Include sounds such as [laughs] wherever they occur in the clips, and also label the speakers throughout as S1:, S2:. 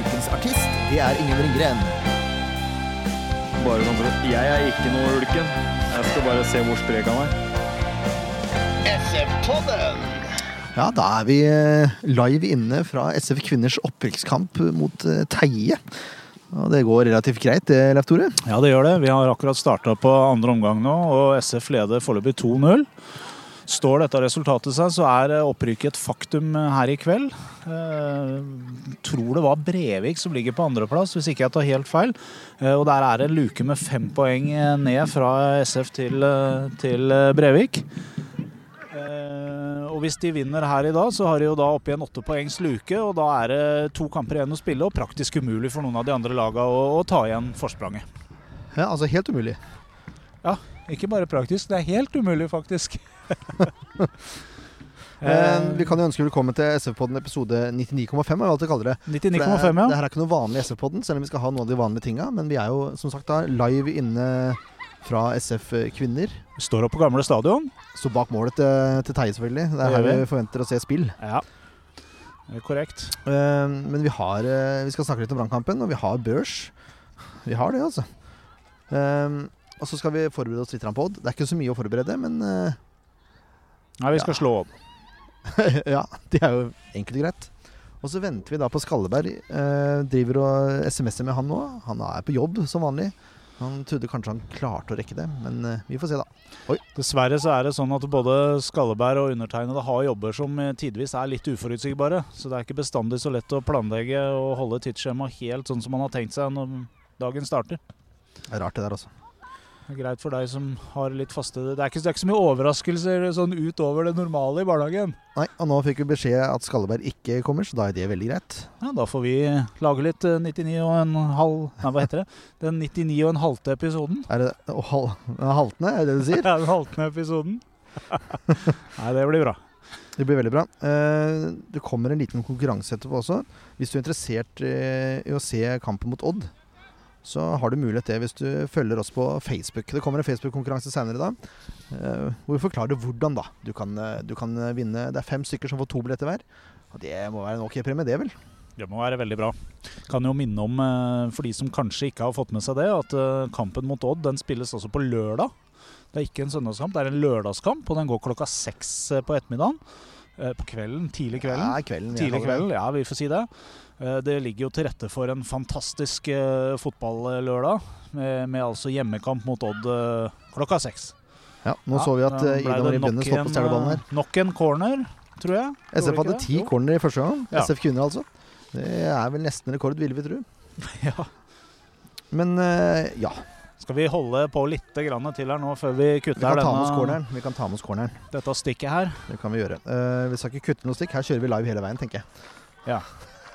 S1: ukens artist, det er Ingen Ringgren.
S2: Bare sånn for at Jeg er ikke noe ulken. Jeg skal bare se hvor sprek han er.
S3: Ja, da er vi eh, live inne fra SF Kvinners opprykkskamp mot eh, Teie. Og det går relativt greit, det, Leif Tore?
S4: Ja, det gjør det. Vi har akkurat starta på andre omgang nå, og SF leder foreløpig 2-0. Står dette resultatet seg, så er eh, opprykket et faktum eh, her i kveld. Eh, tror det var Brevik som ligger på andreplass, hvis ikke jeg tar helt feil. Og der er det en luke med fem poeng ned fra SF til, til Brevik. Og hvis de vinner her i dag, så har de jo da opp igjen en åtte poengs luke, og da er det to kamper igjen å spille, og praktisk umulig for noen av de andre laga å, å ta igjen forspranget.
S3: Ja, altså helt umulig.
S4: Ikke bare praktisk, det er helt umulig, faktisk. [laughs]
S3: Vi kan jo ønske velkommen til SF-podden episode 99,5, har vi alltid kaller det.
S4: 99,5,
S3: ja. det her er ikke noe vanlig SF-podden, selv om vi skal ha noen av de vanlige tinga. Men vi er jo som sagt da live inne fra SF Kvinner.
S4: Vi står oppe på gamle stadion.
S3: Står bak målet til, til Teie, selvfølgelig. Det er her vi
S4: vi.
S3: forventer å se spill.
S4: Ja. Er korrekt.
S3: Eh, men vi har eh, Vi skal snakke litt om brannkampen, og vi har børs. Vi har det, altså. Eh, og så skal vi forberede oss litt på Odd. Det er ikke så mye å forberede, men uh,
S4: Nei, vi skal
S3: Ja.
S4: slå Odd. [laughs]
S3: ja, det er jo enkelt og greit. Og så venter vi da på Skalleberg. Uh, driver og SMS-er med han nå. Han er på jobb som vanlig. Han trodde kanskje han klarte å rekke det, men eh, vi får se, da.
S4: Dessverre så er det sånn at både Skalleberg og undertegnede har jobber som tidvis er litt uforutsigbare. Så det er ikke bestandig så lett å planlegge og holde tidsskjema helt sånn som man har tenkt seg når dagen starter.
S3: Det er rart, det der, altså.
S4: Greit for deg som har litt faste Det er ikke, det er ikke så mye overraskelser sånn utover det normale i barnehagen.
S3: Nei, og nå fikk vi beskjed at Skalleberg ikke kommer, så da er det veldig greit.
S4: Ja, da får vi lage litt eh, 99 og en halv Nei, hva heter det? Den 99 og en halvte episoden.
S3: Er det å, hal, haltende, er det det du sier? [laughs]
S4: Ja, den haltende episoden. [laughs] Nei, det blir bra.
S3: Det blir veldig bra. Eh, det kommer en liten konkurranse etterpå også. Hvis du er interessert eh, i å se kampen mot Odd, så har du mulighet til hvis du følger oss på Facebook. Det kommer en Facebook-konkurranse senere da, eh, hvor vi forklarer hvordan da du kan, eh, du kan vinne. Det er fem stykker som får to billetter hver. Og det må være en ok premie, det vel?
S4: Det må være veldig bra. Kan jo minne om, eh, for de som kanskje ikke har fått med seg det, at eh, kampen mot Odd den spilles også på lørdag. Det er ikke en søndagskamp, det er en lørdagskamp, og den går klokka seks eh, på ettermiddagen. Eh, På kvelden, tidlig kvelden.
S3: Ja, kvelden.
S4: Tidlig kvelden, ja, vi får si det. Eh, Det ligger jo til rette for en fantastisk eh, fotballørdag, med, med altså hjemmekamp mot Odd eh, klokka seks.
S3: Ja, nå
S4: Ja,
S3: så vi at
S4: da ble
S3: Ida Marie Bønnes holdt på å stjele
S4: en,
S3: ballen her.
S4: Nok en corner, tror jeg.
S3: SF
S4: vi
S3: hadde ti corner i første gang.
S4: Ja.
S3: SF kvinner, altså. Det er vel nesten rekord, ville vi tro. [laughs]
S4: Ja.
S3: Men ja,
S4: Skal vi holde på litt grann til her nå før vi
S3: vi
S4: kutter
S3: ta
S4: denne.
S3: Vi kan ta med oss corneren.
S4: dette stikket her?
S3: Det kan vi gjøre. Uh, vi skal ikke kutte noe stikk. Her kjører vi live hele veien, tenker jeg.
S4: Ja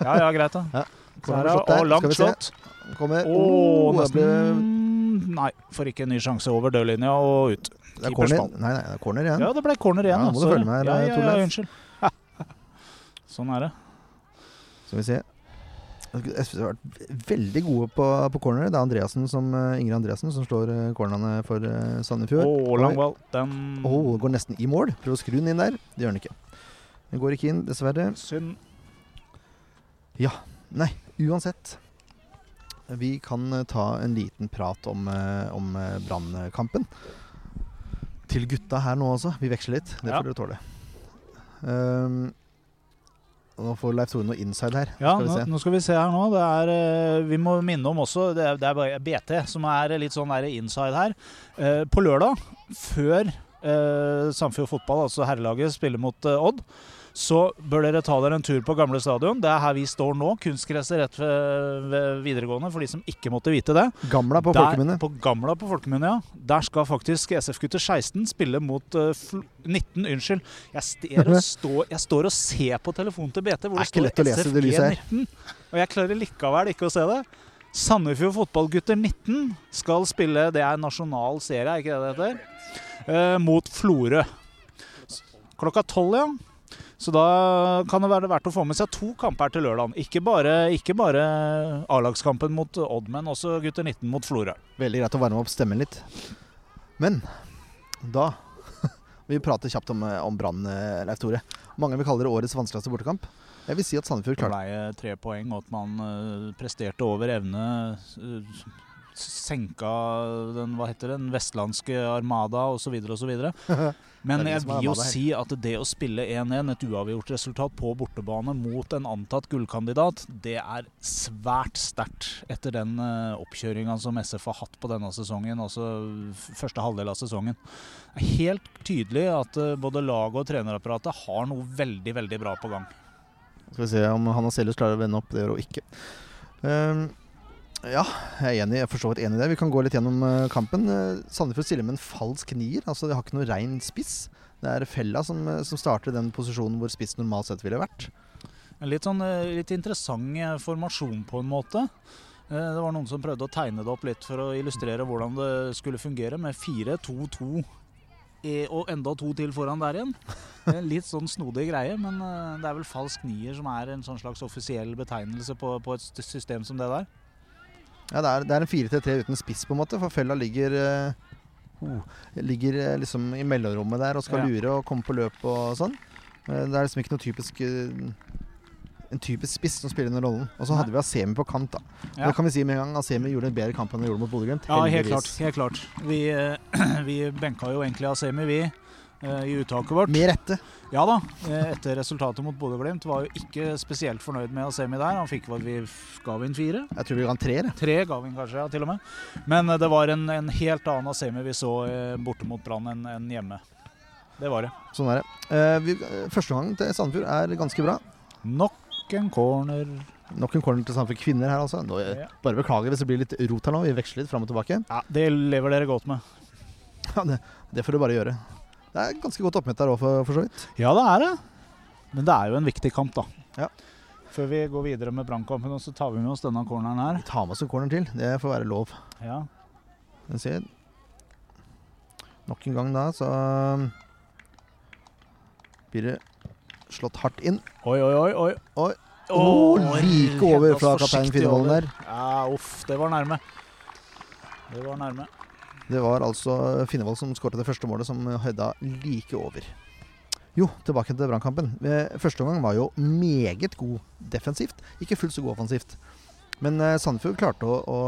S4: ja, ja, greit da.
S3: Ja. Kommer
S4: er,
S3: der.
S4: og langt slått.
S3: Kommer. Oh, ble-
S4: nesten Nei, får ikke en ny sjanse over dørlinja og ut.
S3: Det er corner. Nei, nei, det er corner igjen.
S4: Ja, det ble corner igjen.
S3: Ja, må du følge med
S4: ja, ja, ja, unnskyld. [laughs] sånn er det.
S3: Skal vi se. SV har vært veldig gode på, på corner. Det er Andreassen som, eh, Ingrid Andreassen som slår eh, cornerne for Sandefjord.
S4: Å,
S3: Sandefjord.
S4: lang ball. Den
S3: oh, går nesten i mål. Prøv å skru den inn der. Det gjør den ikke. Den går ikke inn, dessverre.
S4: Synd.
S3: Nei, uansett. Vi kan eh, ta en liten prat om, eh, om eh, brannkampen. Til gutta her nå også. Vi veksler litt. Det
S4: Ja.
S3: får dere tåle. Um, nå får Leif Tore noe inside her.
S4: Ja,
S3: skal vi
S4: nå, nå skal vi se her nå. Det er, vi må minne om også Det er, det er bare BT som er litt sånn inside her. På lørdag, før eh, Sandefjord Fotball, altså herrelaget, spiller mot eh, Odd, så bør dere ta dere en tur på gamle stadion. Det er her vi står nå. Kunstgresset rett ved, videregående, for de som ikke måtte vite det.
S3: Gamla på folkemunne.
S4: På Gamla på folkemunne, ja. Der skal faktisk SF gutter 16 spille mot uh, fl 19. Unnskyld. Jeg, [laughs] stå, jeg står og ser på telefonen til BT hvor
S3: Det
S4: det, står
S3: her.
S4: SFG19. Og jeg klarer likevel ikke å se det. Sandefjord fotballgutter 19 skal spille Det er nasjonal serie, er ikke det det heter? Eh, mot Florø. Klokka tolv, ja. Så da kan det være verdt å få med seg to kamper til lørdagen. Ikke bare, ikke bare A-lagskampen mot Odd, men også gutter 19 mot Florø.
S3: Veldig greit å varme opp stemmen litt. Men da [laughs] Vi prater kjapt om, om Brann, eh, Leif Tore. Mange vil kalle det årets vanskeligste bortekamp. Jeg vil si at Sandefjord
S4: Det
S3: klarte
S4: ble tre poeng, og at man eh, presterte over evne. eh, senka den, hva heter det, den vestlandske armada osv. osv. [laughs] Men
S3: Det
S4: jeg vil jo si at det å spille 1-1, et uavgjort resultat på bortebane mot en antatt gullkandidat, det er svært sterkt etter den uh, oppkjøringa som SF har hatt på denne sesongen, altså første halvdel av sesongen. Det er helt tydelig at eh, både laget og trenerapparatet har noe veldig, veldig bra på gang.
S3: Skal vi se om Hanna Selhus klarer å vende opp. Det gjør hun ikke. Um, ja, jeg er enig. Jeg forstår enig i det. Vi kan gå litt gjennom eh, kampen. Uh, Sandefjord stiller med en falsk nier. Altså, de har ikke noe rein spiss. Det er Fella som, eh, som starter den posisjonen hvor spiss normalt sett ville vært.
S4: En litt, sånn, eh, litt interessant eh, formasjon på en måte. Eh, Det var noen som prøvde å tegne det opp litt for å illustrere hvordan det skulle fungere, med 4-2-2 eh, og enda to til foran der igjen. En litt sånn snodig greie, men eh, det er vel falsk nier som er en sånn slags offisiell betegnelse på, på et system som det der.
S3: Ja, det er, det er en 4-3 uten spiss, på en måte. For Fella ligger oh, ligger eh, liksom i mellomrommet der og skal
S4: Ja.
S3: lure og komme på løp og sånn. Det er liksom ikke noe typisk eh, en typisk spiss som spiller den rollen. Og så hadde vi Asemi på kant. da
S4: Ja.
S3: Det kan vi si med en gang. Asemi gjorde en bedre kamp enn han gjorde mot Bodø-Glimt.
S4: Ja, helt klart. Helt klart. Vi, eh, [clears throat] vi benka jo egentlig Asemi, vi, eh, i uttaket vårt.
S3: Med rette.
S4: Ja da, eh, etter resultatet mot Bodø-Glimt var jo ikke spesielt fornøyd med Asemi der. Han fikk vel vi ga vi inn fire.
S3: Jeg tror vi ga en treer.
S4: Tre ga vi inn kanskje, ja, til og med. Men det var en, en helt annen Asemi vi så borte mot Brann enn en hjemme. Det var det.
S3: Sånn er det. Vi, første gang til Sandefjord er ganske bra.
S4: Nok en corner.
S3: Nok en corner til for kvinner her, altså. Nå,
S4: Ja.
S3: bare beklager hvis det blir litt rot her nå. Vi veksler litt fram og tilbake.
S4: Ja, Det lever dere godt med. [laughs]
S3: Ja, det, det får du bare gjøre. Det er ganske godt oppmøte her òg, for, for så vidt.
S4: Ja, det er det. Men det er jo en viktig kamp, da.
S3: Ja.
S4: Før vi går videre med Brannkampen, så tar vi med oss denne corneren her.
S3: Vi tar med oss en corner til. Det får være lov.
S4: Ja.
S3: Den ser. Nok en gang da, så blir det slått hardt inn.
S4: Oi, oi, oi. oi.
S3: Oi. Oh, like over fra kaptein Finnevolden der.
S4: Ja, uff. Det var nærme. Det var nærme.
S3: Det var altså Finnevold som skåret det første målet, som høyda like over. Jo, tilbake til brannkampen. Eh, Første omgang var jo meget god defensivt. Ikke fullt så god offensivt. Men eh, Sandefjord klarte å, å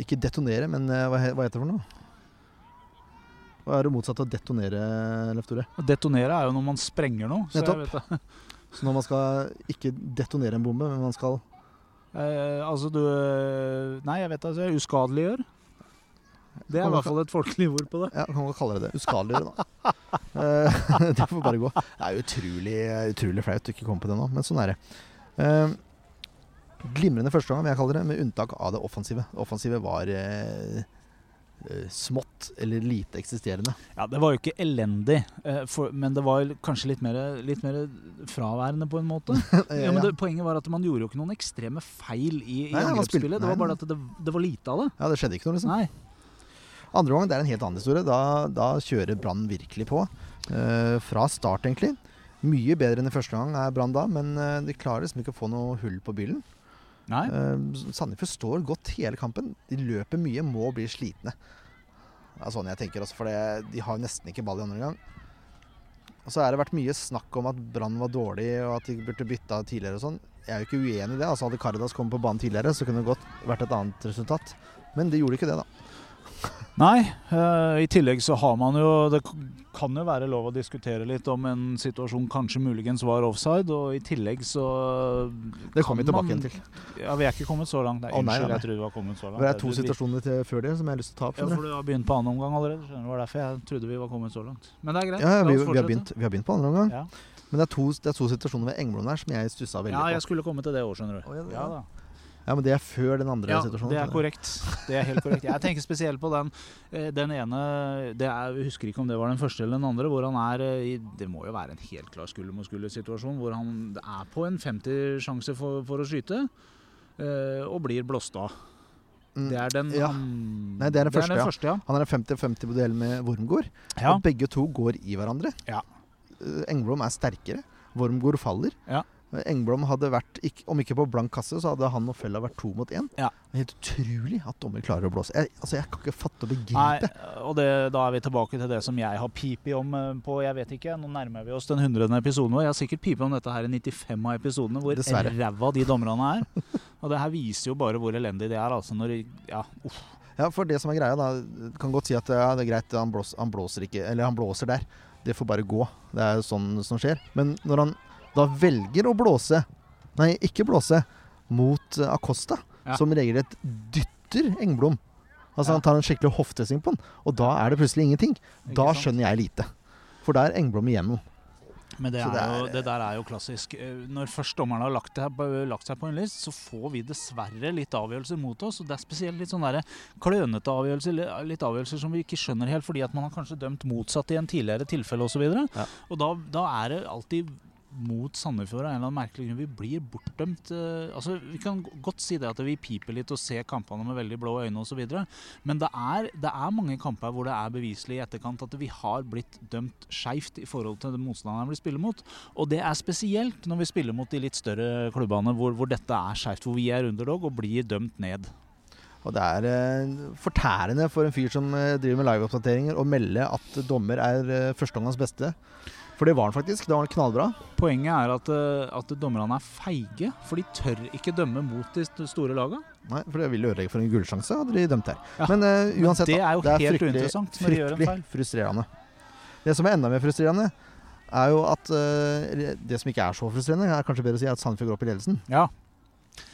S3: Ikke detonere, men eh, hva, hva heter det for noe? Hva er det motsatte av detonere, Leif Tore?
S4: Detonere er jo når man sprenger noe. Så.
S3: Så når man skal ikke detonere en bombe, men man skal
S4: Eh, altså du Nei, jeg vet. Altså, uskadeliggjør. Det er i hvert fall et folkelig ord på det.
S3: Ja, kan man kalle det det. Uskadeliggjøre, da. Eh, [laughs] det får bare gå. Det er utrolig, utrolig flaut å ikke komme på det nå, men sånn er det. Eh, glimrende første gang, vil jeg kalle det, med unntak av det offensive. Det offensive var eh, smått eller lite eksisterende.
S4: Ja, Det var jo ikke elendig, eh, for, men det var kanskje litt mer, litt mer fraværende på en måte. [laughs] Ja, men det, Poenget var at man gjorde jo ikke noen ekstreme feil i, i
S3: Nei,
S4: angrepsspillet. Det var bare at det, det var lite av det.
S3: ja, det skjedde ikke noe, liksom.
S4: Nei.
S3: Andre gang det er en helt annen historie. Da, da kjører Brann virkelig på. Eh, fra start, egentlig. Mye bedre enn i første gang er Brann da, men eh, de klarer liksom ikke å få noe hull på bilen. Uh, Sandefjord står godt hele kampen. De løper mye, må bli slitne. Det er sånn jeg tenker også, for det, de har nesten ikke ball i andre gang. Og så har det vært mye snakk om at Brann var dårlig, og at de burde bytta tidligere og sånn. Jeg er jo ikke uenig i det. Altså Hadde Cardas kommet på banen tidligere, så kunne det godt vært et annet resultat. Men de gjorde ikke det, da.
S4: Nei. Uh, I tillegg så har man jo Det kan jo være lov å diskutere litt om en situasjon kanskje muligens var offside, og i tillegg så
S3: Det kommer vi tilbake igjen til.
S4: Ja, Vi er ikke kommet så langt. Nei, unnskyld,
S3: nei, nei.
S4: jeg trodde vi var kommet så langt.
S3: Det er to situasjoner til før det som jeg har lyst til å ta opp.
S4: Ja, for
S3: du.
S4: har begynt på annen omgang allerede. skjønner du. Det var derfor jeg trodde vi var kommet så langt. Men det er greit.
S3: Ja, vi, vi, har begynt, vi har begynt på andre omgang.
S4: Ja.
S3: Men det er, to, det er to situasjoner ved Engblom der som jeg stussa veldig
S4: Ja, jeg skulle komme til det òg, skjønner du.
S3: Oh, ja, ja.
S4: Ja da.
S3: Ja, Men det er før den andre
S4: Ja,
S3: situasjonen.
S4: det er korrekt. Det er helt korrekt. Jeg tenker spesielt på den, eh, den ene det er, Jeg husker ikke om det var den første eller den andre. Hvor han er i Det må jo være en helt klar skulder mot skulder-situasjon. Hvor han er på en 50-sjanse for, for å skyte, eh, og blir blåst av.
S3: Mm.
S4: Det er den
S3: Ja.
S4: han-
S3: Nei, det er den første, ja.
S4: første, ja.
S3: Han er en 50-50-modell med Wormgård,
S4: ja.
S3: og begge to går i hverandre.
S4: Ja.
S3: Eh, Engblom er sterkere. Wormgård faller.
S4: Ja.
S3: Engblom hadde vært, om ikke på blank kasse, så hadde han og Fella vært to mot én.
S4: Ja.
S3: Det er helt utrolig at dommer klarer å blåse. Jeg, altså, jeg kan ikke fatte og
S4: Nei,
S3: begripe.
S4: og det, da er vi tilbake til det som jeg har pipet om eh, på Jeg vet ikke, nå nærmer vi oss den 100. episoden vår. Jeg har sikkert pipet om dette her i 95 av episodene, hvor ræva de dommerne er. [laughs] Og det her viser jo bare hvor elendig det er. Altså når Ja, uff.
S3: Ja, for det som er greia, da Kan godt si at ja, det er greit, han, blåser, han blåser ikke Eller han blåser der. Det får bare gå. Det er sånn som skjer. Men når han da velger å blåse Nei, ikke blåse mot Acosta,
S4: Ja.
S3: som regelrett dytter Engblom Altså
S4: Ja.
S3: Han tar en skikkelig hoftesving på den, og da er det plutselig ingenting. Da skjønner jeg lite. For da er Engblom igjennom.
S4: Men det,
S3: det
S4: jo, det der er jo klassisk. Eh, Når først dommerne har lagt, det, her- lagt seg på en list, så får vi dessverre litt avgjørelser mot oss. Og det er spesielt litt sånne klønete avgjørelser, litt avgjørelser som vi ikke skjønner helt, fordi at man har kanskje dømt motsatt i en tidligere tilfelle osv. Og,
S3: Ja.
S4: og da, da er det alltid mot Sandefjord av en eller annen merkelig grunn. Vi blir bortdømt. eh, altså Vi kan godt si det at vi piper litt og ser kampene med veldig blå øyne osv. Men det er, det er mange kamper hvor det er beviselig i etterkant at vi har blitt dømt skeivt i forhold til den motstanderen vi spiller mot. Og det er spesielt når vi spiller mot de litt større klubbene hvor, hvor dette er skeivt, hvor vi er underdog og blir dømt ned.
S3: Og det er eh, fortærende for en fyr som eh, driver med liveoppdateringer, å melde at dommer er eh, førsteomgangs beste. For det var han faktisk. Det var knallbra.
S4: Poenget er at, eh, at dommerne er feige, for de tør ikke dømme mot de store lagene.
S3: Nei, for det ville ødelegge for en gullsjanse, hadde de dømt her.
S4: Ja,
S3: Men uh, uansett,
S4: det er jo helt uinteressant når de gjør en feil.
S3: frustrerende. Det som er enda mer frustrerende, er jo at uh, Det som ikke er så frustrerende, er kanskje bedre å si at Sandefjord går opp i ledelsen.
S4: Ja.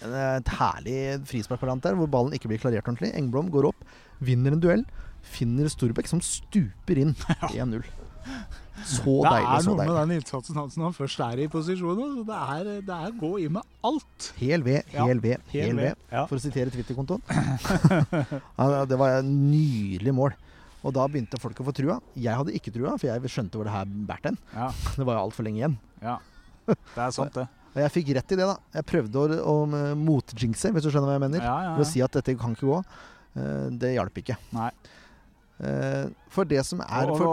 S3: Et herlig frisparkvariant der, hvor ballen ikke blir klarert ordentlig. Engblom går opp, vinner en duell, finner Storbekk, som stuper inn [laughs] 1-0. Så
S4: Det
S3: deilig, Det
S4: er
S3: så
S4: noe med den innsatsen hans når han først er i posisjon. Så Det, er, det er gå i med alt.
S3: Hel ved,
S4: Ja,
S3: hel ved, hel ved.
S4: Ja.
S3: For å sitere Twitter-kontoen. [laughs] det var et nydelig mål. Og da begynte folk å få trua. Jeg hadde ikke trua, for jeg skjønte hvor det her bærte hen.
S4: Ja, [laughs]
S3: Det var jo altfor lenge igjen.
S4: ja. [laughs] Det er sant, det.
S3: Og jeg fikk rett i det, da. Jeg prøvde å, å motjinxe, hvis du skjønner hva jeg mener.
S4: Ja, ja,
S3: Ved å si at dette kan ikke gå. Eh, det hjalp ikke.
S4: Nei.
S3: Eh, for det som er for,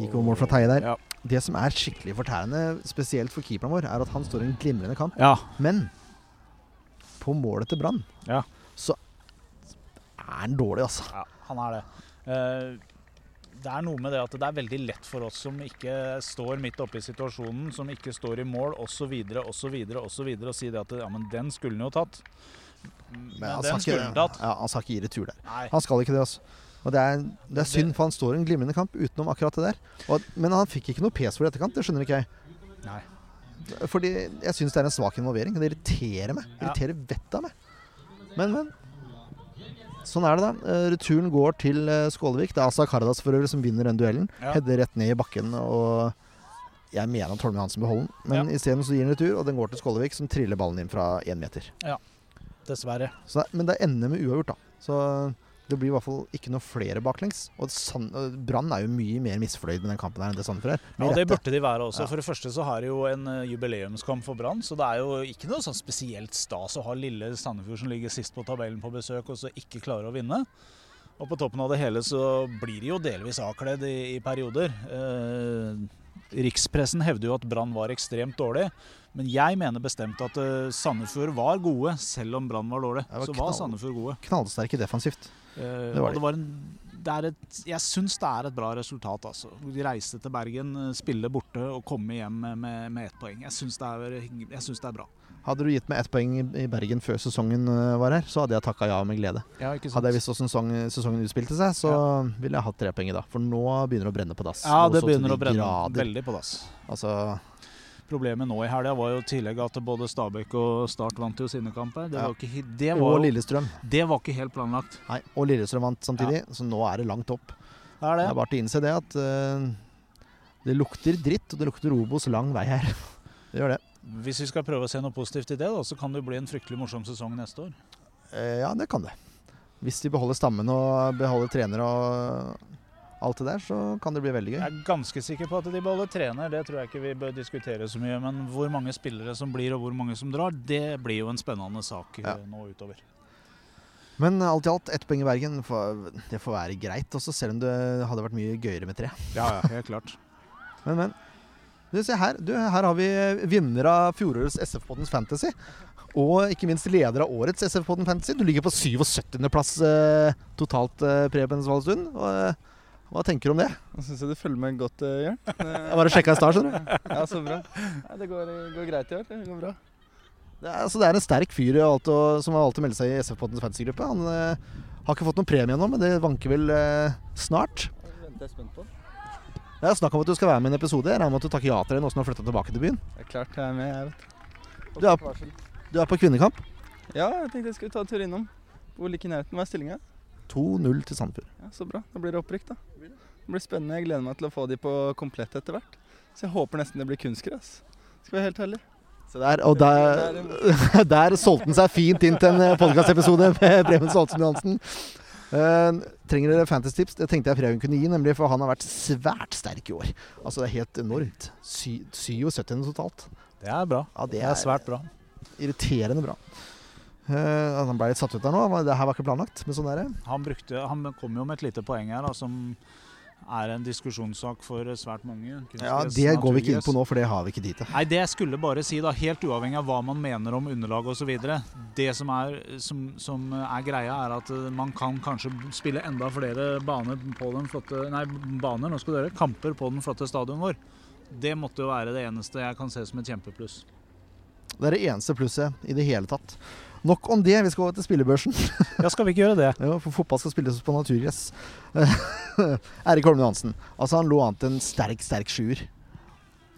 S4: Åh.
S3: Like mål fra Teie der.
S4: Ja.
S3: Det som er skikkelig fortærende, spesielt for keeperen vår, er at han står i en glimrende kamp.
S4: ja.
S3: Men på målet til Brann
S4: Ja.
S3: så er han dårlig, altså.
S4: Ja, han er det. Eh, det er noe med det at det er veldig lett for oss som ikke står midt oppe i situasjonen, som ikke står i mål osv., osv., osv., å si det at ja, men den skulle han jo tatt. Men,
S3: han
S4: den skulle han tatt.
S3: ja, han skal ikke gi retur der.
S4: Nei.
S3: Han skal ikke det, altså. Og det er, det er synd, for han står i en glimrende kamp utenom akkurat det der. Og, men han fikk ikke noe pes for det i etterkant, det skjønner ikke jeg.
S4: Nei.
S3: Fordi jeg syns det er en svak involvering. Det irriterer meg. Det irriterer vettet av meg. Men, men. Sånn er det, da. Eh, Returen går til eh, Skålevik. Det er Asa Karadas for øvrig som vinner den duellen.
S4: Ja.
S3: Header rett ned i bakken. Og jeg mener at Holme Hansen beholder den. Men
S4: Ja.
S3: isteden gir han retur, og den går til Skålevik, som triller ballen inn fra én meter. Ja.
S4: Dessverre.
S3: Så, men det ender med uavgjort, da. Så det blir i hvert fall ikke noe flere baklengs. Og Brann er jo mye mer misfornøyd med den kampen her enn det Sandefjord er.
S4: Ja, det burde de være også.
S3: Ja.
S4: For det første så har de jo en eh, jubileumskamp for Brann, så det er jo ikke noe sånn spesielt stas å ha lille Sandefjord som ligger sist på tabellen på besøk, og så ikke klarer å vinne. Og på toppen av det hele så blir de jo delvis avkledd i, i perioder. Eh, rikspressen hevder jo at Brann var ekstremt dårlig, men jeg mener bestemt at uh, Sandefjord var gode, selv om Brann var dårlig.
S3: Var
S4: så var. Sandefjord gode.
S3: Knallsterke defensivt.
S4: Uh,
S3: Det var de.
S4: det var en det er et, jeg syns det er et bra resultat. altså. De reiste til Bergen, eh, spille borte og komme hjem med, med, med ett poeng. Jeg syns det, er- det er bra.
S3: Hadde du gitt meg ett poeng i- Bergen før sesongen var her, så hadde jeg takka ja med glede.
S4: Ja, ikke sant?
S3: Hadde jeg visst hvordan sesong, sesongen utspilte seg, så ville jeg hatt tre poeng i dag. For nå begynner det å brenne på dass.
S4: Ja, det begynner å brenne
S3: grader.
S4: veldig på dass.
S3: Altså,
S4: Problemet nå i helga var jo i tillegg at både Stabæk og Start vant jo sine kamper. Det
S3: Ja.
S4: var, ikke, det,
S3: og
S4: var jo,
S3: Lillestrøm.
S4: det var ikke helt planlagt.
S3: Nei, og Lillestrøm vant samtidig, så nå er det langt opp.
S4: Det er
S3: Det
S4: det.
S3: er bare til å innse det at uh, det lukter dritt, og det lukter Obos lang vei her. [laughs] Det gjør det.
S4: Hvis vi skal prøve å se noe positivt i det, da, så kan det bli en fryktelig morsom sesong neste år.
S3: Uh, ja, det kan det. Hvis de beholder stammen og beholder trener og alt det der, så kan det bli veldig gøy.
S4: Jeg er ganske sikker på at de beholder trener, det tror jeg ikke vi bør diskutere så mye. Men hvor mange spillere som blir og hvor mange som drar, det blir jo en spennende sak eh,
S3: Ja.
S4: nå utover.
S3: Men alt i alt, ett poeng i Bergen, det får være greit også, selv om det hadde vært mye gøyere med tre.
S4: Ja, ja, helt klart. [laughs]
S3: Men, men. Du, se her. Du, her har vi vinner av fjorårets SF-poddens Fantasy. Og ikke minst leder av årets SF-podden Fantasy. Du ligger på 77.-plass eh, totalt, eh, Preben Svalestuen. Og, eh, hva tenker du om det?
S5: Jeg syns du følger meg godt, eh, Jørn. [laughs]
S3: Jeg bare sjekka i stad, skjønner du.
S5: Ja, så bra. Nei, det går, går greit i år. Det går bra.
S3: Det er, altså, det er en sterk fyr og, som har alltid meldt seg i SF-poddens fantasy-gruppe. Han eh, har ikke fått noen premie ennå, men det vanker vel eh, snart.
S5: Det venter jeg spent på.
S3: Det er snakk om at du skal være med i en episode. Jeg regner med at du takker ja til det nå som du flytta tilbake til byen.
S5: Det er klart jeg er med, jeg, vet du.
S3: Er- Du er på kvinnekamp.
S5: Ja, jeg tenkte jeg skulle ta en tur innom. Hvor like i nærheten? Hva er stillinga?
S3: 2-0 til Sandefjord.
S5: Ja, så bra. Da blir det opprykk, da. Det blir spennende. Jeg gleder meg til å få de på komplett etter hvert. Så jeg håper nesten det blir kunstgress. Skal være helt ærlig.
S3: Se der, og der, [laughs] der solgte han seg fint inn til en podkastepisode [laughs] med Preben Saltsen Johansen. Uh, trenger dere fantasy-tips? Det tenkte jeg Preben kunne gi, nemlig for han har vært svært sterk i år. Altså Det er helt enormt. 77 totalt.
S4: Det er bra.
S3: Ja,
S4: Det er svært bra.
S3: irriterende bra. Eh, han ble litt satt ut der nå. Det her var ikke planlagt. Men sånn er det.
S4: Han, brukte, han kom jo med et lite poeng her da, som er en diskusjonssak for svært mange.
S3: Ja, Det går vi ikke inn på nå, for det har vi ikke tid til.
S4: Nei, det jeg skulle bare si, da, helt uavhengig av hva man mener om underlag osv. Det som er, som, som er greia, er at eh, man kan kanskje spille enda flere baner på den flotte Nei, baner, nå skal dere, kamper på den flotte stadion vår. Det måtte jo være det eneste jeg kan se som et kjempepluss.
S3: Det er det eneste plusset i det hele tatt. Nok om det. Vi skal over til spillebørsen.
S4: Ja, skal vi ikke gjøre det? [laughs]
S3: Jo, for fotball skal spilles på naturgress. [laughs] Erik Holmen Johansen. Altså, han lå an til en sterk, sterk sjuer.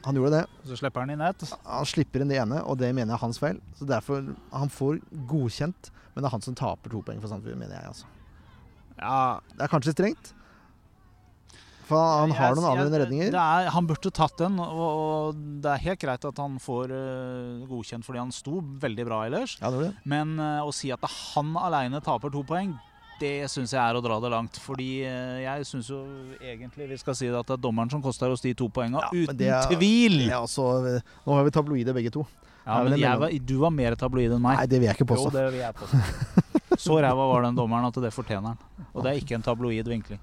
S3: Han gjorde det.
S4: Så slipper han inn ett.
S3: Han slipper inn det ene, og det mener jeg er hans feil. Så derfor Han får godkjent, men det er han som taper to poeng for Sandefjord, mener jeg. altså.
S4: Ja,
S3: Det er kanskje strengt. For han har noen avgjørende redninger.
S4: Det er, han burde tatt den, og, og det er helt greit at han får uh, godkjent fordi han sto veldig bra ellers.
S3: Ja, det det.
S4: Men uh, å si at han aleine taper to poeng, det syns jeg er å dra det langt. Fordi eh, jeg syns jo egentlig vi skal si det at det er dommeren som koster oss de to poengene.
S3: Ja,
S4: uten
S3: er-
S4: tvil!
S3: Er altså, nå har vi tabloide begge to.
S4: Ja, men var, du var mer tabloid enn meg.
S3: Nei, det vil jeg ikke
S4: jo,
S3: påstå.
S4: det vil jeg påstå. [laughs] Så ræva var den dommeren at det fortjener han. Og det er ikke en tabloid vinkling.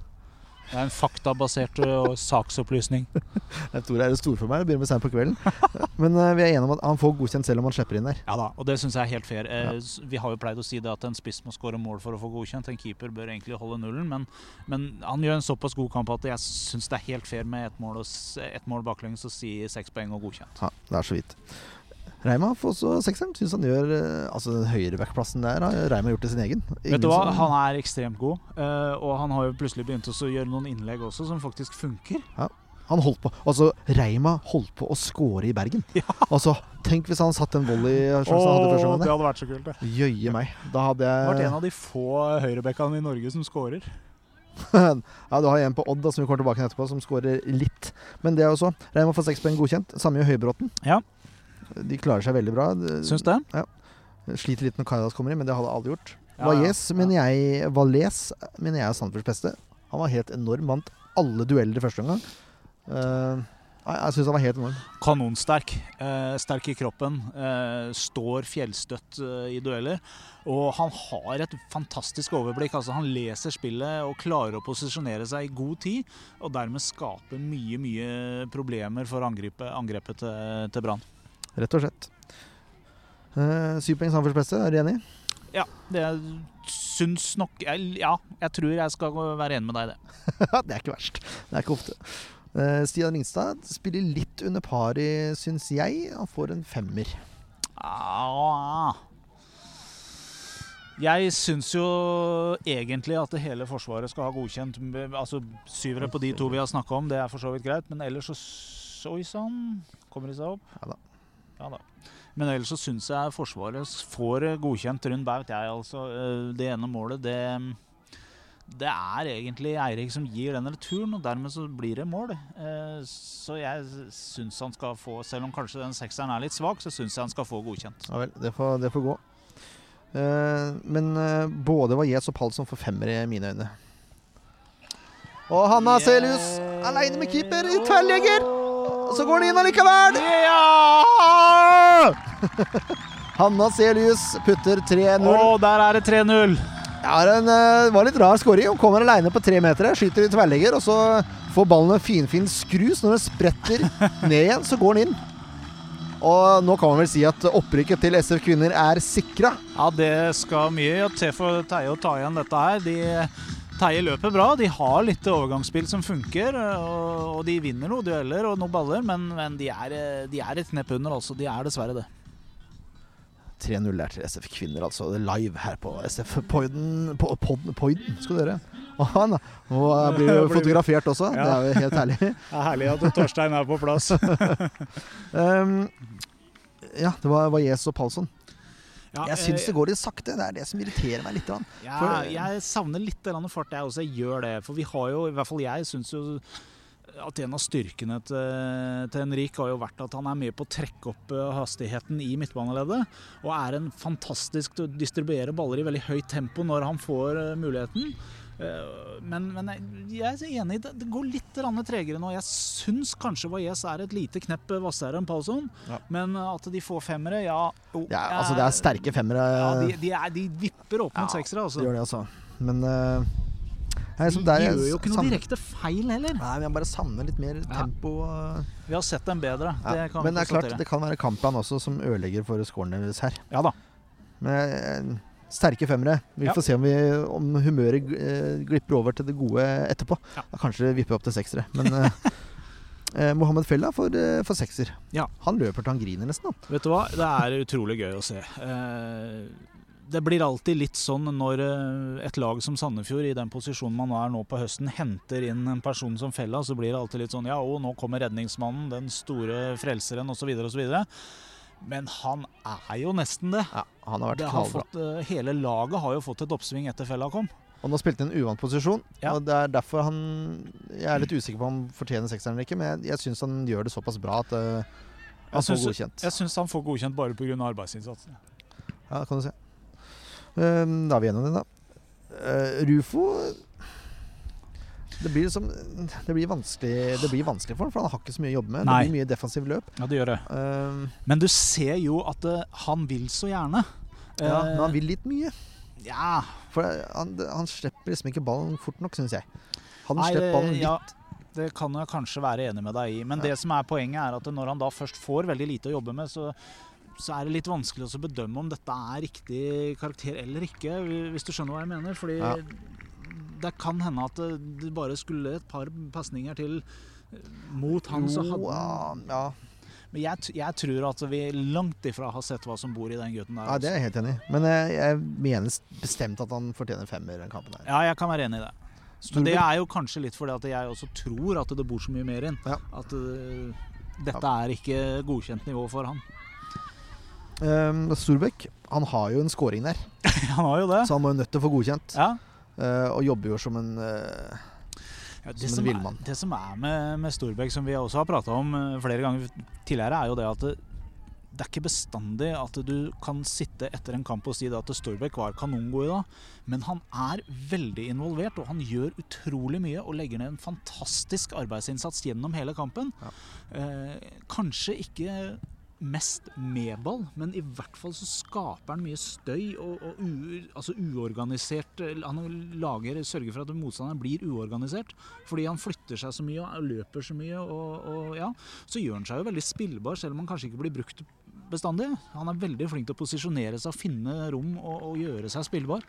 S4: Det er en faktabasert ø, saksopplysning. [laughs]
S3: Jeg tror det er stor for meg. Det begynner med seint på kvelden. [laughs] Men uh, vi er enige om at han får godkjent selv om han slipper inn der.
S4: Ja da, og det syns jeg er helt fair. Eh,
S3: Ja.
S4: Vi har jo pleid å si det at en spiss må skåre mål for å få godkjent. En keeper bør egentlig holde nullen, men, men han gjør en såpass god kamp at jeg syns det er helt fair med ett mål, et mål baklengs og si seks poeng og godkjent.
S3: Ja, det er så vidt. Reima får også sekseren. Syns han gjør eh, Altså den høyrebackplassen der har Reima gjort til sin egen.
S4: Vet du hva, han er ekstremt god, eh, og han har jo plutselig begynt også å gjøre noen innlegg også som faktisk funker. Ja.
S3: Han holdt på Altså, Reima holdt på å score i Bergen. [laughs] Ja. Altså, Tenk hvis han satt en volley. Oh, han hadde første gang. Det
S4: hadde vært så kult, det.
S3: Jøye meg. Da hadde
S4: Det har vært en av de få høyrebackene i Norge som scorer. [laughs]
S3: Ja, du har en på Odd da, som vi kommer tilbake til etterpå, som scorer litt. Men det er også Reima får seks poeng godkjent. Samme gjør Høybråten.
S4: Ja.
S3: De klarer seg veldig bra.
S4: Syns det?
S3: Sliter litt når Kaidas kommer inn, men det hadde alle gjort.
S4: Ja,
S3: Valles,
S4: ja.
S3: mener jeg Valles mener jeg er Sandefjords beste. Han var helt enorm. Vant alle dueller i første omgang. Uh, jeg syns han var helt enorm.
S4: Kanonsterk. Eh, sterk i kroppen. Eh, står fjellstøtt eh, i dueller. Og han har et fantastisk overblikk. Altså, han leser spillet og klarer å posisjonere seg i god tid. Og dermed skape mye, mye problemer for angrepet, angrepet til, til Brann.
S3: Rett og slett. Uh, Syv poeng Sandefjords er du enig?
S4: Ja, det syns nok jeg, Ja, jeg tror jeg skal være enig med deg i det. [laughs]
S3: det er ikke verst. Det er ikke ofte. Eh, Stian Ringstad spiller litt under pari, syns jeg. Han får en femmer.
S4: Ah. Jeg syns jo egentlig at det hele Forsvaret skal ha godkjent. Altså Syvere på de to vi har snakka om, det er for så vidt greit. Men ellers så Oi sann, kommer de seg opp?
S3: Ja da.
S4: Ja da. Men ellers så syns jeg Forsvaret får godkjent rundt baut, jeg altså. Eh, Det ene målet, det det er egentlig Eirik som gir den returen, og dermed så blir det mål. Eh, Så jeg syns han skal få, selv om kanskje den sekseren er litt svak, så syns jeg han skal få godkjent.
S3: Ja vel, det får, det får gå. Eh, men både Valles og Palsson får femmer i mine øyne. Og Hanna
S4: Yeah.
S3: Celius aleine med keeper i tverrlegger! Og så går den inn allikevel!
S4: Ja! [laughs]
S3: Hanna Celius putter 3-0.
S4: Å, der er det 3-0.
S3: Ja, det eh, var litt rar skåring. Hun kommer aleine på tre meter, skyter i tverrligger, og så får ballen en finfin skrus. Når den spretter [laughs] ned igjen, så går den inn. Og nå kan man vel si at opprykket til SF Kvinner er sikra.
S4: Ja, det skal mye til for Teie å ta igjen dette her. De, Teie løper bra. De har litt overgangsspill som funker, og, de vinner noen dueller og noen baller, men, men de, er, de er et knepp under, altså. De er dessverre det.
S3: 3-0 er til SF Kvinner, altså. Det live her på SF Poiden. På, Podden, Poiden skal dere. Og han nå blir [laughs] jo fotografert også. Det er jo helt herlig. [laughs]
S4: Det er herlig at Torstein er på plass.
S3: Um, [laughs] ja, det var Jes og Palsson.
S4: Ja,
S3: Jeg syns
S4: eh,
S3: det går litt sakte. Det er det som irriterer meg litt.
S4: Ja,
S3: For-
S4: jeg savner litt fart, jeg også. Jeg gjør det. For vi har jo, i hvert fall jeg syns jo at en av styrkene til, til Henrik har jo vært at han er med på å trekke opp eh, hastigheten i midtbaneleddet. Og er en fantastisk til å distribuere baller i veldig høyt tempo når han får eh, muligheten. Eh, Men, men jeg jeg er enig, det, går litt tregere nå. Jeg syns kanskje Valles er et lite knepp hvassere enn Palsson.
S3: Ja.
S4: Men at de får femmere, ja oh,
S3: Ja, altså Det er sterke femmere.
S4: ja, de, de, er, de vipper opp mot
S3: Ja,
S4: seksere, altså.
S3: Det gjør det, altså. Men uh, jeg,
S4: de gjør jo ikke noe direkte feil heller.
S3: Nei, men jeg bare savner litt mer tempo. Ja.
S4: Vi har sett dem bedre.
S3: ja.
S4: Det kan
S3: Men det er klart, det kan være Kampan også som ødelegger for scoren deres her.
S4: Ja da.
S3: Men eh, sterke femmere. Vi
S4: Ja.
S3: får se om, vi, om humøret eh, glipper over til det gode etterpå.
S4: Ja.
S3: Da kanskje vipper opp til seksere. Men eh, [laughs] eh, Mohammed Fella får, eh, får sekser.
S4: Ja.
S3: Han løper til han griner nesten. Da.
S4: Vet du hva, det er utrolig gøy å se. Eh, Det blir alltid litt sånn når et lag som Sandefjord, i den posisjonen man er nå på høsten, henter inn en person som Fella, så blir det alltid litt sånn Ja, å, nå kommer redningsmannen, den store frelseren, osv., osv. Men han er jo nesten det.
S3: Ja, han har vært
S4: det har fått, eh, hele laget har jo fått et oppsving etter Fella kom.
S3: Og nå spilte han en uvant posisjon.
S4: Ja.
S3: Og det er derfor han Jeg er litt usikker på om han fortjener sekseren eller ikke, men jeg, jeg syns han gjør det såpass bra at uh, han
S4: Jeg
S3: får godkjent.
S4: Jeg syns han får godkjent bare pga. arbeidsinnsatsen.
S3: Ja, det kan du se. Um, da er vi gjennom det, da. Uh, Rufo det blir, som, det, blir det blir vanskelig for ham, for han har ikke så mye å jobbe med.
S4: Nei.
S3: Det blir mye defensiv løp.
S4: Ja, det gjør det.
S3: Uh,
S4: Men du ser jo at uh, han vil så gjerne.
S3: ja,
S4: Eh,
S3: men han vil litt mye.
S4: Ja,
S3: For han, han slipper liksom ikke ballen fort nok, syns jeg. Han
S4: Nei,
S3: slipper ballen litt.
S4: ja, det kan jeg kanskje være enig med deg i. Men
S3: Ja.
S4: det som er poenget, er at når han da først får veldig lite å jobbe med, så, så er det litt vanskelig å bedømme om dette er riktig karakter eller ikke, hvis du skjønner hva jeg mener. Fordi
S3: Ja.
S4: Det kan hende at det, det bare skulle et par pasninger til eh, mot han,
S3: som
S4: hadde
S3: ja, ja.
S4: Men jeg, jeg tror at vi langt ifra har sett hva som bor i den gutten der.
S3: ja, det er jeg helt enig i. Men jeg, jeg mener bestemt at han fortjener femmer den kampen her.
S4: Ja, jeg kan være enig i det. Men det er jo kanskje litt fordi at jeg også tror at det bor så mye mer inn.
S3: Ja.
S4: At uh, dette er ikke godkjent nivå for han.
S3: Um, Storbekk han har jo en scoring der, [laughs]
S4: han har jo det.
S3: så han må jo nødt til å få godkjent.
S4: Ja.
S3: Uh, og jobber jo som en uh,
S4: Ja,
S3: Som en
S4: som. Er, det som er med, med Storbekk, som vi også har prata om øh, flere ganger tidligere, er jo det at det, det er ikke bestandig at du kan sitte etter en kamp og si at Storbekk var kanongod i dag, men han er veldig involvert, og han gjør utrolig mye og legger ned en fantastisk arbeidsinnsats gjennom hele kampen.
S3: Ja.
S4: Eh, kanskje ikke mest med ball, men i hvert fall så skaper han mye støy og, og u, altså uorganisert eh, Han lager, sørger for at motstanderen blir uorganisert, fordi han flytter seg så mye og løper så mye. Og, og ja, Så gjør han seg jo veldig spillbar, selv om han kanskje ikke blir brukt bestandig. Han er veldig flink til å posisjonere seg, finne rom og, og gjøre seg spillbar.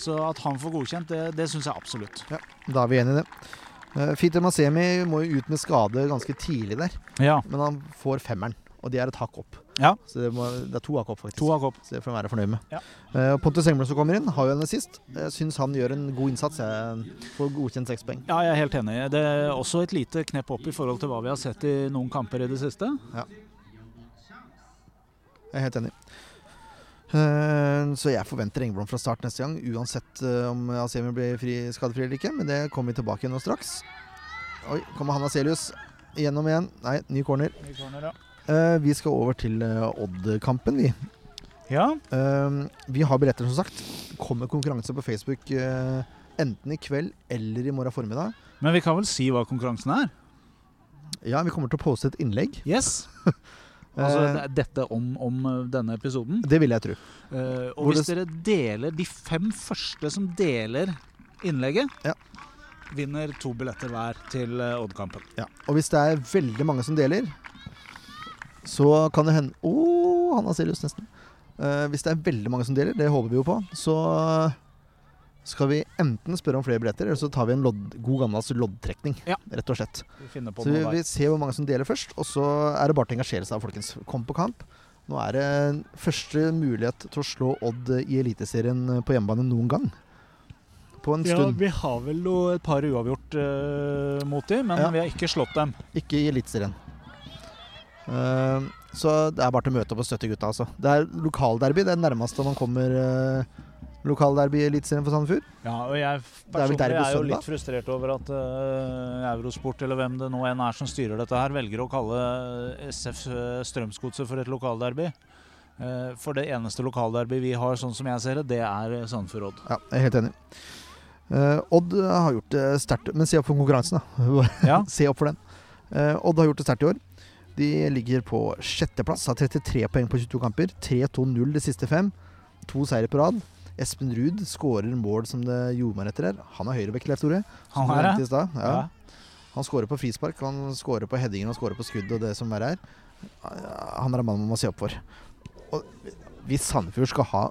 S4: Så at han får godkjent, det, det syns jeg absolutt.
S3: Da er vi enige i det. Fitte Masemi må jo ut med skade ganske tidlig der,
S4: Ja.
S3: men han får femmeren. Og de er et hakk opp.
S4: Ja.
S3: Så det, må, det er to hakk opp, faktisk.
S4: To hakk opp.
S3: Så det får man være fornøyd med.
S4: Ja.
S3: Uh, Pontus Engblom som kommer inn, har jo en assist. Jeg syns han gjør en god innsats. Jeg får godkjent seks poeng.
S4: Ja, jeg er helt enig. Det er også et lite knepp opp i forhold til hva vi har sett i noen kamper i det siste. Ja.
S3: Jeg er helt enig. Eh, så jeg forventer Engblom fra start neste gang, uansett eh, om Asemi blir fri, skadefri eller ikke. Men det kommer vi tilbake igjen nå straks. Oi, kommer Hanna Celius igjennom igjen. Nei, ny corner. Eh, vi skal over til eh, Odd-kampen, vi.
S4: Ja,
S3: Eh, vi har billetter, som sagt. Kommer konkurranse på Facebook eh, enten i kveld eller i morgen formiddag.
S4: men vi kan vel si hva konkurransen er?
S3: Ja, vi kommer til å poste et innlegg.
S4: Yes. [laughs] Altså
S3: Eh,
S4: det dette om, om denne episoden.
S3: det vil jeg tro.
S4: Uh, og
S3: Hvor
S4: hvis
S3: det-
S4: dere deler de fem første som deler innlegget,
S3: Ja.
S4: vinner to billetter hver til eh, Odd-kampen.
S3: Ja. Og hvis det er veldig mange som deler, så kan det hende Å, han har Sirius, nesten. Uh, hvis det er veldig mange som deler, det håper vi jo på, så skal vi enten spørre om flere billetter, eller så tar vi en lodd, god gammeldags loddtrekning.
S4: Ja.
S3: Rett og slett.
S4: Vi
S3: Så vi, vi ser hvor mange som deler først, og så er det bare til å engasjere seg, folkens. Kom på kamp. Nå er det første mulighet til å slå Odd i Eliteserien på hjemmebane noen gang. På en
S4: Ja,
S3: stund.
S4: vi har vel et par uavgjort uh, mot dem, men
S3: Ja.
S4: vi har ikke slått dem.
S3: Ikke i Eliteserien. Eh, så det er bare til å møte opp og støtte gutta, altså. Det er lokalderby. Det er nærmeste man kommer uh, lokalderby i Eliteserien for Sandefjord.
S4: Ja, og jeg
S3: er
S4: personlig
S3: er,
S4: er jo litt frustrert over at uh, Eurosport, eller hvem det nå enn er som styrer dette her, velger å kalle SF Strømsgodset for et lokalderby. Uh, for det eneste lokalderby vi har, sånn som jeg ser det, det er Sandefjord Odd.
S3: Ja, jeg er helt enig. Uh, Odd har gjort det sterkt, men se opp for konkurransen, da.
S4: Ja. [laughs]
S3: se opp for den. Odd har gjort det sterkt i år. De ligger på sjetteplass, har 33 poeng på 22 kamper. 3-2-0 de siste fem. To seire på rad. Espen Ruud skårer mål som det gjorde etter her. Han er høyrebekk, Leif Tore.
S4: Han er det?
S3: Ja.
S4: Ja.
S3: Han skårer på frispark, han skårer på headingen han skårer på skudd og det som verre er. Han er en mann man må se opp for. Og hvis Sandefjord skal ha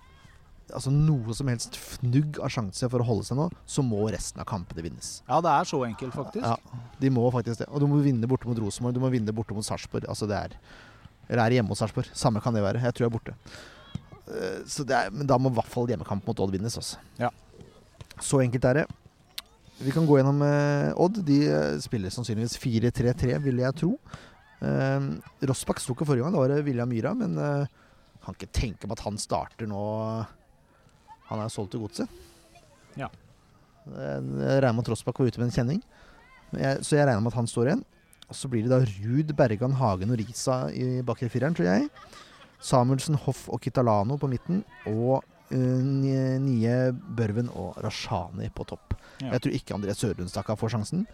S3: altså noe som helst fnugg av sjanse for å holde seg nå, så må resten av kampene vinnes.
S4: ja, det er så enkelt, faktisk.
S3: Ja, de må faktisk det. Og du må vinne borte mot Rosenborg, du må vinne borte mot Sarpsborg. Altså det er Eller er hjemme mot Sarpsborg? Samme kan det være. Jeg tror jeg er borte. Eh, Så det er, men da må i hvert fall hjemmekamp mot Odd vinnes. Altså.
S4: Ja.
S3: Så enkelt er det. Vi kan gå gjennom eh, Odd. De eh, spiller sannsynligvis 4-3-3, vil jeg tro. Eh, Rossbakk sto ikke forrige gang, da var det William Myhra. Men eh, kan ikke tenke på at han starter nå Han er solgt til godset.
S4: Ja.
S3: Eh, Jeg regner med at Rossbakk var ute med en kjenning. Jeg, så jeg regner med at han står igjen. Og så blir det da Ruud, Bergan, Hagen og Risa i bakre fireren, tror jeg. Samuelsen, Hoff og Kitalano på midten. Og uh, Nye Børven og Rashani på topp.
S4: Ja.
S3: Jeg tror ikke André Sørlundstakka får sjansen.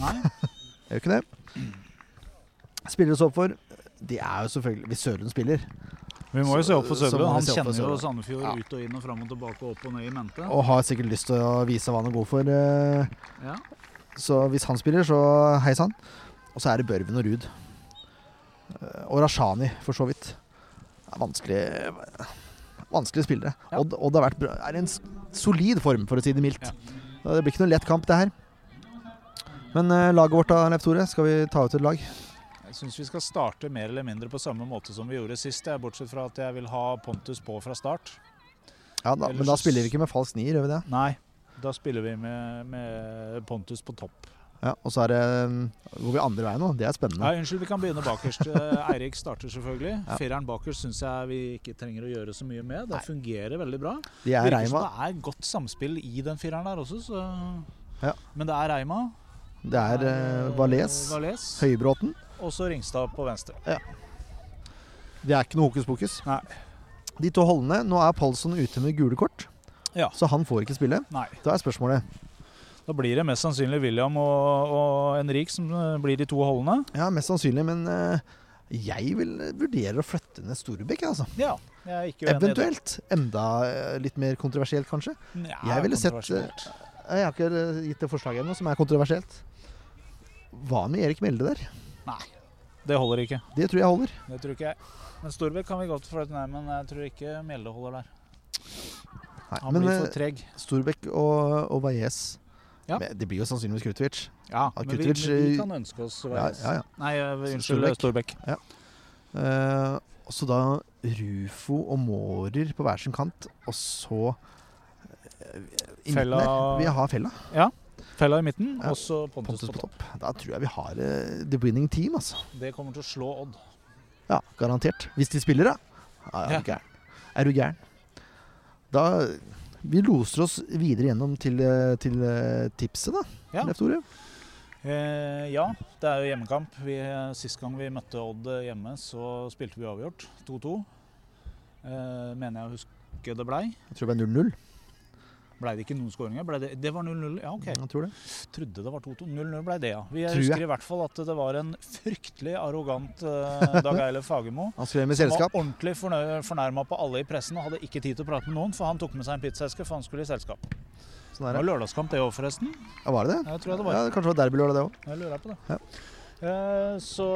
S4: Nei? [laughs]
S3: Gjør ikke det? Spillere så opp for Det er jo selvfølgelig Hvis Sørlund spiller,
S4: Vi må jo se opp for
S3: vi
S4: Han kjenner jo Sandefjord
S3: Ja.
S4: ut og inn og fram og tilbake og opp og ned i mente.
S3: og har sikkert lyst til å vise hva han er god for. eh,
S4: Ja.
S3: Så hvis han spiller, så hei sann. Og så er det Børven og Ruud. Eh, Og Rashani, for så vidt. Det er vanskelig Vanskelige spillere.
S4: Ja.
S3: Odd, Odd har vært bra, er i en solid form, for å si det mildt.
S4: Ja.
S3: Det blir ikke noe lett kamp, det her. Men eh, laget vårt da, Leif Tore, skal vi ta ut et lag?
S4: Jeg syns vi skal starte mer eller mindre på samme måte som vi gjorde sist. jeg, Bortsett fra at jeg vil ha Pontus på fra start.
S3: Ja, da,
S4: Ellers
S3: Men da spiller vi ikke med falsk nier, gjør vi det?
S4: Nei, da spiller vi med, med Pontus på topp.
S3: Ja, Og så er det mm, går vi andre veien nå. Det er spennende.
S4: Ja, unnskyld, vi kan begynne bakerst. [laughs] Eh, Eirik starter selvfølgelig.
S3: Ja.
S4: Fireren bakerst syns jeg vi ikke trenger å gjøre så mye med. Det fungerer veldig bra.
S3: De er
S4: Virker som
S3: Reima.
S4: det er godt samspill i den fireren der også, så
S3: Ja.
S4: Men det er Reima.
S3: Det er er Valais,
S4: Valais.
S3: Høybråten.
S4: Og så Ringstad på venstre.
S3: Det er ikke noe hokus pokus.
S4: Nei.
S3: De to holdene Nå er Palsson ute med gule kort,
S4: Ja.
S3: så han får ikke spille.
S4: Nei.
S3: Da er spørsmålet
S4: Da blir det mest sannsynlig William og, og Henrik som eh, blir de to holdene.
S3: Ja, mest sannsynlig, men eh, jeg vil vurdere å flytte ned Storbekk, altså.
S4: Ja. Jeg er ikke uenig.
S3: Eventuelt. Enda eh, litt mer kontroversielt, kanskje.
S4: Ja,
S3: Jeg ville sett. Jeg har ikke gitt det forslaget ennå, som er kontroversielt. Hva med Erik Melde der?
S4: Nei. Det holder ikke.
S3: Det tror jeg holder.
S4: Det tror ikke jeg. Men Storbekk kan vi godt flytte ned, men jeg tror ikke Mjelde holder der.
S3: Nei,
S4: Han
S3: men
S4: blir
S3: eh,
S4: for treg.
S3: Storbekk og, og Valles
S4: Ja.
S3: Det blir jo sannsynligvis Krutovic.
S4: Ja,
S3: Ja,
S4: men vi, men vi
S3: eh,
S4: kan ønske oss
S3: Ja,
S4: Valles.
S3: ja, ja.
S4: Nei, eh, unnskyld,
S3: Storbekk. Eh, så da Rufo og Mårer på hver sin kant, og så uh,
S4: Fella-
S3: Vi har Fella.
S4: Fella i midten,
S3: Ja.
S4: og så Pontus,
S3: Pontus
S4: på topp.
S3: Da tror jeg vi har uh, the winning team, altså.
S4: Det kommer til å slå Odd.
S3: Ja, garantert. Hvis de spiller, da. Ja, er du gæren. Er du gæren? Da Vi loser oss videre gjennom til, eh, til eh, tipset, da.
S4: Ja.
S3: Leif Tore.
S4: Eh, ja, det er jo hjemmekamp. Vi, sist gang vi møtte Odd hjemme, så spilte vi avgjort. 2-2. Eh, mener jeg å huske det blei.
S3: Jeg tror det ble 0-0.
S4: Blei det ikke noen skåringer? Det, det var 0-0, ja ok.
S3: Jeg tror det.
S4: Trodde det var 2-2. 0-0 blei det, ja. Vi
S3: Tror jeg.
S4: husker i hvert fall at det var en fryktelig arrogant uh, Dag Eilef Fagermo. [laughs]
S3: Han skrev med
S4: Som
S3: selskap.
S4: var ordentlig fornærma på alle i pressen og hadde ikke tid til å prate med noen, for han tok med seg en pizzaeske, for han skulle i selskap.
S3: Sånn
S4: Det var lørdagskamp det òg, forresten.
S3: Ja, var det det?
S4: Jeg tror jeg det var.
S3: Ja, kanskje det var derbylørdag, det òg.
S4: Jeg lurer på det.
S3: Ja.
S4: Eh, Så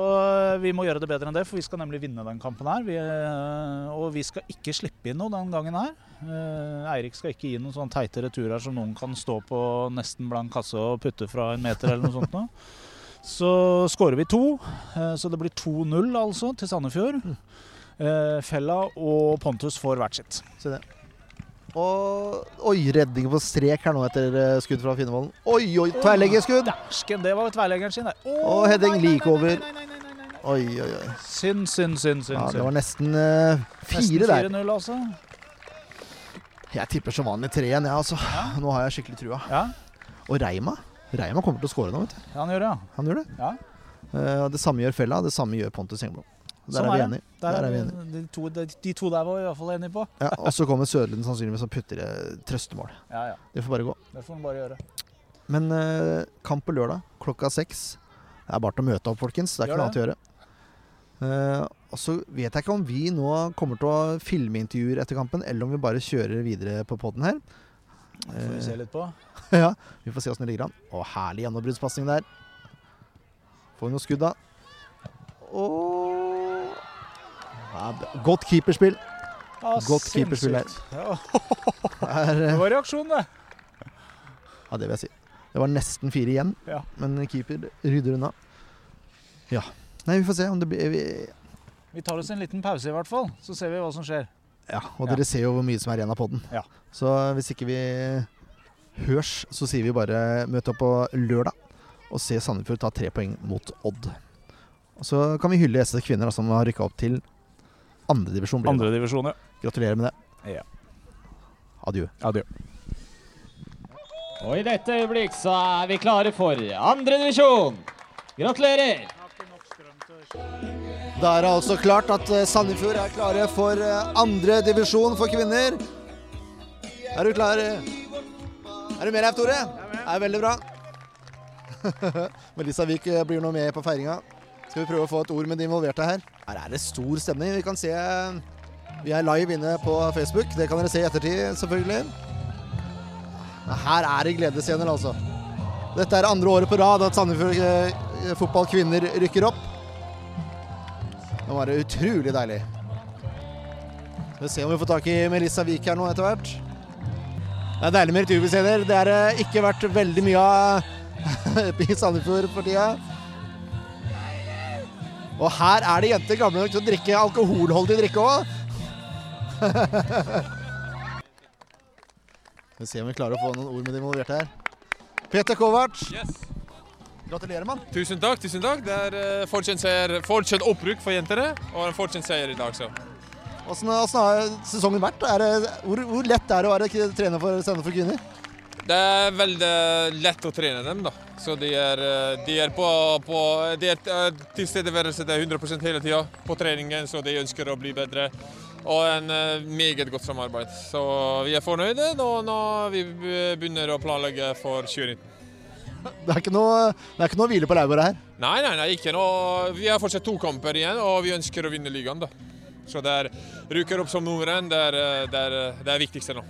S4: vi må gjøre det bedre enn det, for vi skal nemlig vinne den kampen her. Vi, eh, og vi skal ikke slippe inn noe den gangen her. Eh, Eirik skal ikke gi noen sånne teite returer som noen kan stå på nesten blank kasse og putte fra en meter eller noe sånt. noe. Så skårer vi to, så det blir 2-0 altså til Sandefjord. Eh, Fella og Pontus får hvert sitt.
S3: Se det. Og Oi, redning på strek her nå etter eh, skudd fra Finnevollen. Oi, oi, tverrleggerskudd!
S4: Dæsken, det var tverrleggeren sin, der. Oh,
S3: Og heading like over. Oi, oi, oi.
S4: Synd, synd, synd. synd,
S3: Ja, det var nesten uh, fire
S4: Nesten
S3: der.
S4: 4-0, altså.
S3: Jeg tipper som vanlig tre igjen, jeg, altså.
S4: Ja.
S3: Nå har jeg skikkelig trua.
S4: Ja,
S3: Og Reima Reima kommer til å skåre nå, vet du.
S4: Ja, han gjør det, ja.
S3: Han gjør det.
S4: Ja.
S3: Uh, det samme gjør Fella, det samme gjør Pontus Engblom. Der
S4: Sånn
S3: er vi
S4: er
S3: enige.
S4: Der
S3: Der
S4: er
S3: vi enige.
S4: de, to, de, de to der var vi i hvert fall enige på.
S3: Ja, og så kommer Sødlund sannsynligvis og putter eh, trøstemål.
S4: Ja, ja.
S3: Det får bare gå.
S4: Det får bare gjøre.
S3: Men eh, kamp på lørdag klokka seks. Det er bare til å møte opp, folkens. Det er ikke noe annet å gjøre. Eh, og så vet jeg ikke om vi nå kommer til å filme intervjuer etter kampen, eller om vi bare kjører videre på poden her.
S4: Det får vi se litt på. [laughs]
S3: ja, vi får se åssen det ligger an. Å, herlig gjennombruddspasning der. Får vi noe skudd, da? Og ja, Godt keeperspill.
S4: Ja,
S3: Godt keeperspill her.
S4: sinnssykt. Ja, [laughs]
S3: Er,
S4: det
S3: eh,
S4: var reaksjon, det.
S3: ja, det vil jeg si. Det var nesten fire igjen,
S4: Ja.
S3: men keeper rydder unna. Ja. Nei, vi får se om det blir vi,
S4: Vi tar oss en liten pause, i hvert fall. Så ser vi hva som skjer.
S3: Ja, og dere ser jo hvor mye som er igjen av poden.
S4: Ja.
S3: Så hvis ikke vi hørs, så sier vi bare møt opp på lørdag og se Sandefjord ta tre poeng mot Odd. Og så kan vi hylle SS Kvinner da, som har rykka opp til andredivisjon.
S4: Andre divisjon, ja.
S3: Gratulerer med det.
S4: Ja.
S3: Adjø.
S4: Adjø.
S6: Og i dette øyeblikk så er vi klare for andredivisjon. Gratulerer!
S3: Da er det altså klart at eh, Sandefjord er klare for andredivisjon andre divisjon for kvinner. Er du klar? Er du med, Leif Tore? Det er veldig bra. [laughs] Melissa Wiik eh, blir nå med på feiringa. Skal vi prøve å få et ord med de involverte her? Her er det stor stemning. Vi kan se eh, Vi er live inne på Facebook. Det kan dere se i ettertid, selvfølgelig. Her er det gledesscener, altså. Dette er andre året på rad at Sandefjord eh, fotball kvinner rykker opp. Nå var det utrolig deilig. Skal vi se om vi får tak i Melissa Wiik her nå etter hvert. Det er deilig med returbescener. Det har det ikke vært veldig mye av i [laughs] Sandefjord for tida. Og her er det jenter gamle nok til å drikke alkoholholdig drikke òg. [laughs] Vi se om vi klarer å få noen ord med de involverte her. Peter Kovac. Gratulerer, mann.
S7: Tusen takk. tusen takk. Det er uh, fortjent opprykk for jentene, og en fortjent seier i dag. så.
S3: Hvordan har sesongen vært? Det, hvor, hvor lett er det å være trener for for kvinner?
S7: Det er veldig lett å trene dem. da. Så De er, eh, de er på, på de er eh, tilstedeværelse det er 100% hele tida på treningen, så de ønsker å bli bedre. Og en eh, meget godt samarbeid. Så vi er fornøyde nå når vi begynner å planlegge for 2019.
S3: Det er ikke noe, det er ikke noe hvile på laurbæret her.
S7: Nei, nei, nei, ikke noe. Vi har fortsatt to kamper igjen, og vi ønsker å vinne ligaen. da. Så det er Ruker opp som nummer én. Det det, det er viktigste nå.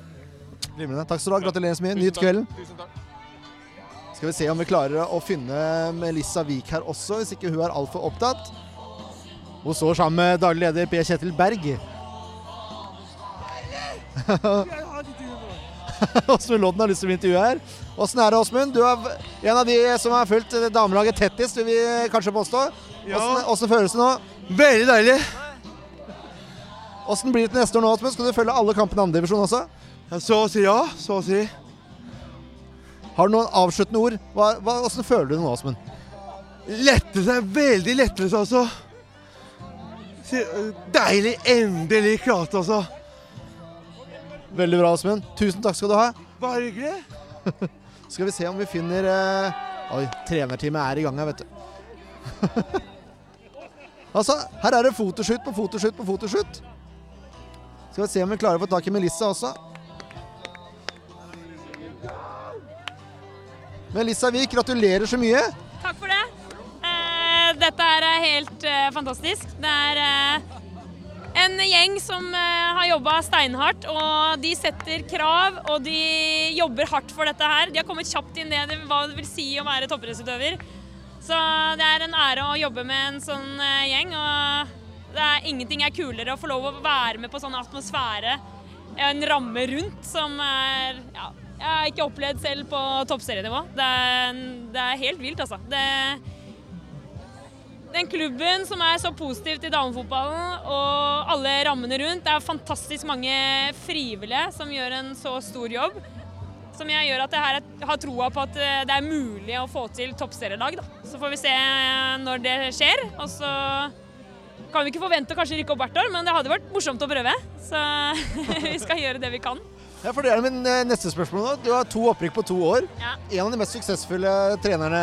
S3: Glimrende. Takk skal du ha. Gratulerer så mye. Nyt kvelden.
S7: Tusen takk.
S3: Skal vi se om vi klarer å finne Melissa Wiik her også, hvis ikke hun er altfor opptatt. Hun står sammen med daglig leder Per Kjetil Berg. [laughs] Åsmund Lodden har lyst til å intervjue her. Åssen er det, Åsmund? Du er en av de som har fulgt damelaget tettest, vil vi kanskje påstå. Åssen føles det nå?
S8: Veldig deilig.
S3: Åssen blir det til neste år nå, Åsmund? Skal du følge alle kampene i andredivisjon også?
S8: Ja, Så å si ja. Så å si.
S3: Har du noen avsluttende ord? Hva, hva, hvordan føler du det nå, Åsmund?
S8: Lettelse. Veldig lettelse, altså. Deilig. Endelig klart, altså.
S3: Veldig bra, Åsmund. Tusen takk skal du ha.
S8: Bare hyggelig. [laughs]
S3: Skal vi se om vi finner eh... Oi, trenerteamet er i gang her, vet du. [laughs] altså, her er det fotoshoot på fotoshoot på fotoshoot. Skal vi se om vi klarer å få tak i Melissa også. Melissa Wiik, gratulerer så mye.
S9: Takk for det. Eh, dette er eh, helt eh, fantastisk. Det er en gjeng som har jobba steinhardt, og de setter krav og de jobber hardt for dette her. De har kommet kjapt inn i hva det vil si å være toppidrettsutøver. Så det er en ære å jobbe med en sånn gjeng. og det er Ingenting er kulere å få lov å være med på sånn atmosfære, en ramme rundt, som er ja, Jeg har ikke opplevd selv på toppserienivå. Det det er helt vilt, altså. Det, den klubben som er så positiv til damefotballen og alle rammene rundt. Det er fantastisk mange frivillige som gjør en så stor jobb. Som jeg gjør at jeg har troa på at eh, det er mulig å få til toppserielag. Så får vi se eh, når det skjer. Og så kan vi ikke forvente å kanskje rykke opp hvert år, men det hadde vært morsomt å prøve. Så [laughs] vi skal gjøre det vi kan.
S3: Ja, for Det er min eh, neste spørsmål nå. Du har to opprykk på to år.
S9: Ja.
S3: En av de mest suksessfulle trenerne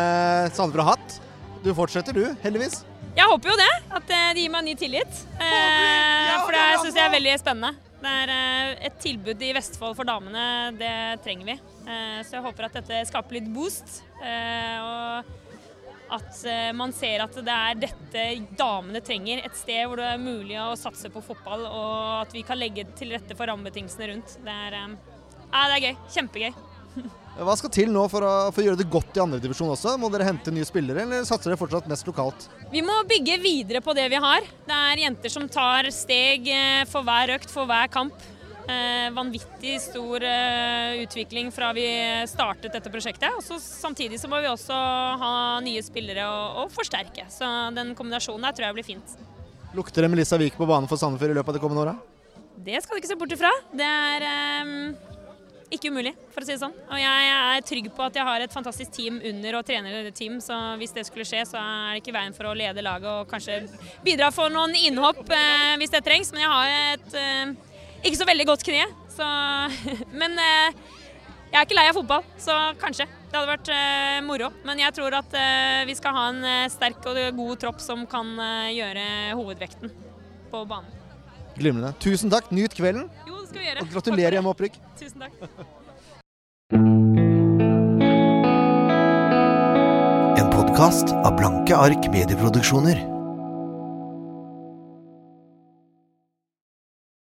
S3: Sandefjord har hatt. Du fortsetter, du, heldigvis.
S9: Jeg håper jo det, at de det gir meg ny tillit. Eh, for det syns jeg er veldig spennende. Det er eh, et tilbud i Vestfold for damene, det trenger vi. Eh, så jeg håper at dette skaper litt boost. eh, Og at eh, man ser at det er dette damene trenger. Et sted hvor det er mulig å satse på fotball, og at vi kan legge til rette for rammebetingelsene rundt. Det er, eh, ja, det er gøy. Kjempegøy. [laughs]
S3: Hva skal til nå for å, for å gjøre det godt i andredivisjon også? Må dere hente nye spillere, eller satser dere fortsatt mest lokalt?
S9: Vi må bygge videre på det vi har. Det er jenter som tar steg eh, for hver økt, for hver kamp. Eh, vanvittig stor eh, utvikling fra vi startet dette prosjektet. Og så samtidig så må vi også ha nye spillere og, og forsterke. Så den kombinasjonen der tror jeg blir fint.
S3: Lukter det Melissa Wiik på banen for Sandefjord i løpet av de kommende åra?
S9: Det skal du ikke se bort ifra. Det er eh, ikke umulig, for å si det sånn. Og jeg er trygg på at jeg har et fantastisk team under og trenerteam, så hvis det skulle skje, så er det ikke veien for å lede laget og kanskje bidra for noen innhopp eh, hvis det trengs. Men jeg har et eh, ikke så veldig godt kne, så [laughs] Men eh, jeg er ikke lei av fotball, så kanskje. Det hadde vært eh, moro. Men jeg tror at eh, vi skal ha en sterk og god tropp som kan eh, gjøre hovedvekten på banen.
S3: Glimrende. Tusen takk. Nyt kvelden.
S9: Jo, det skal vi gjøre.
S3: Og gratulerer med opprykk.
S9: Tusen takk.
S1: En podkast av Blanke ark medieproduksjoner.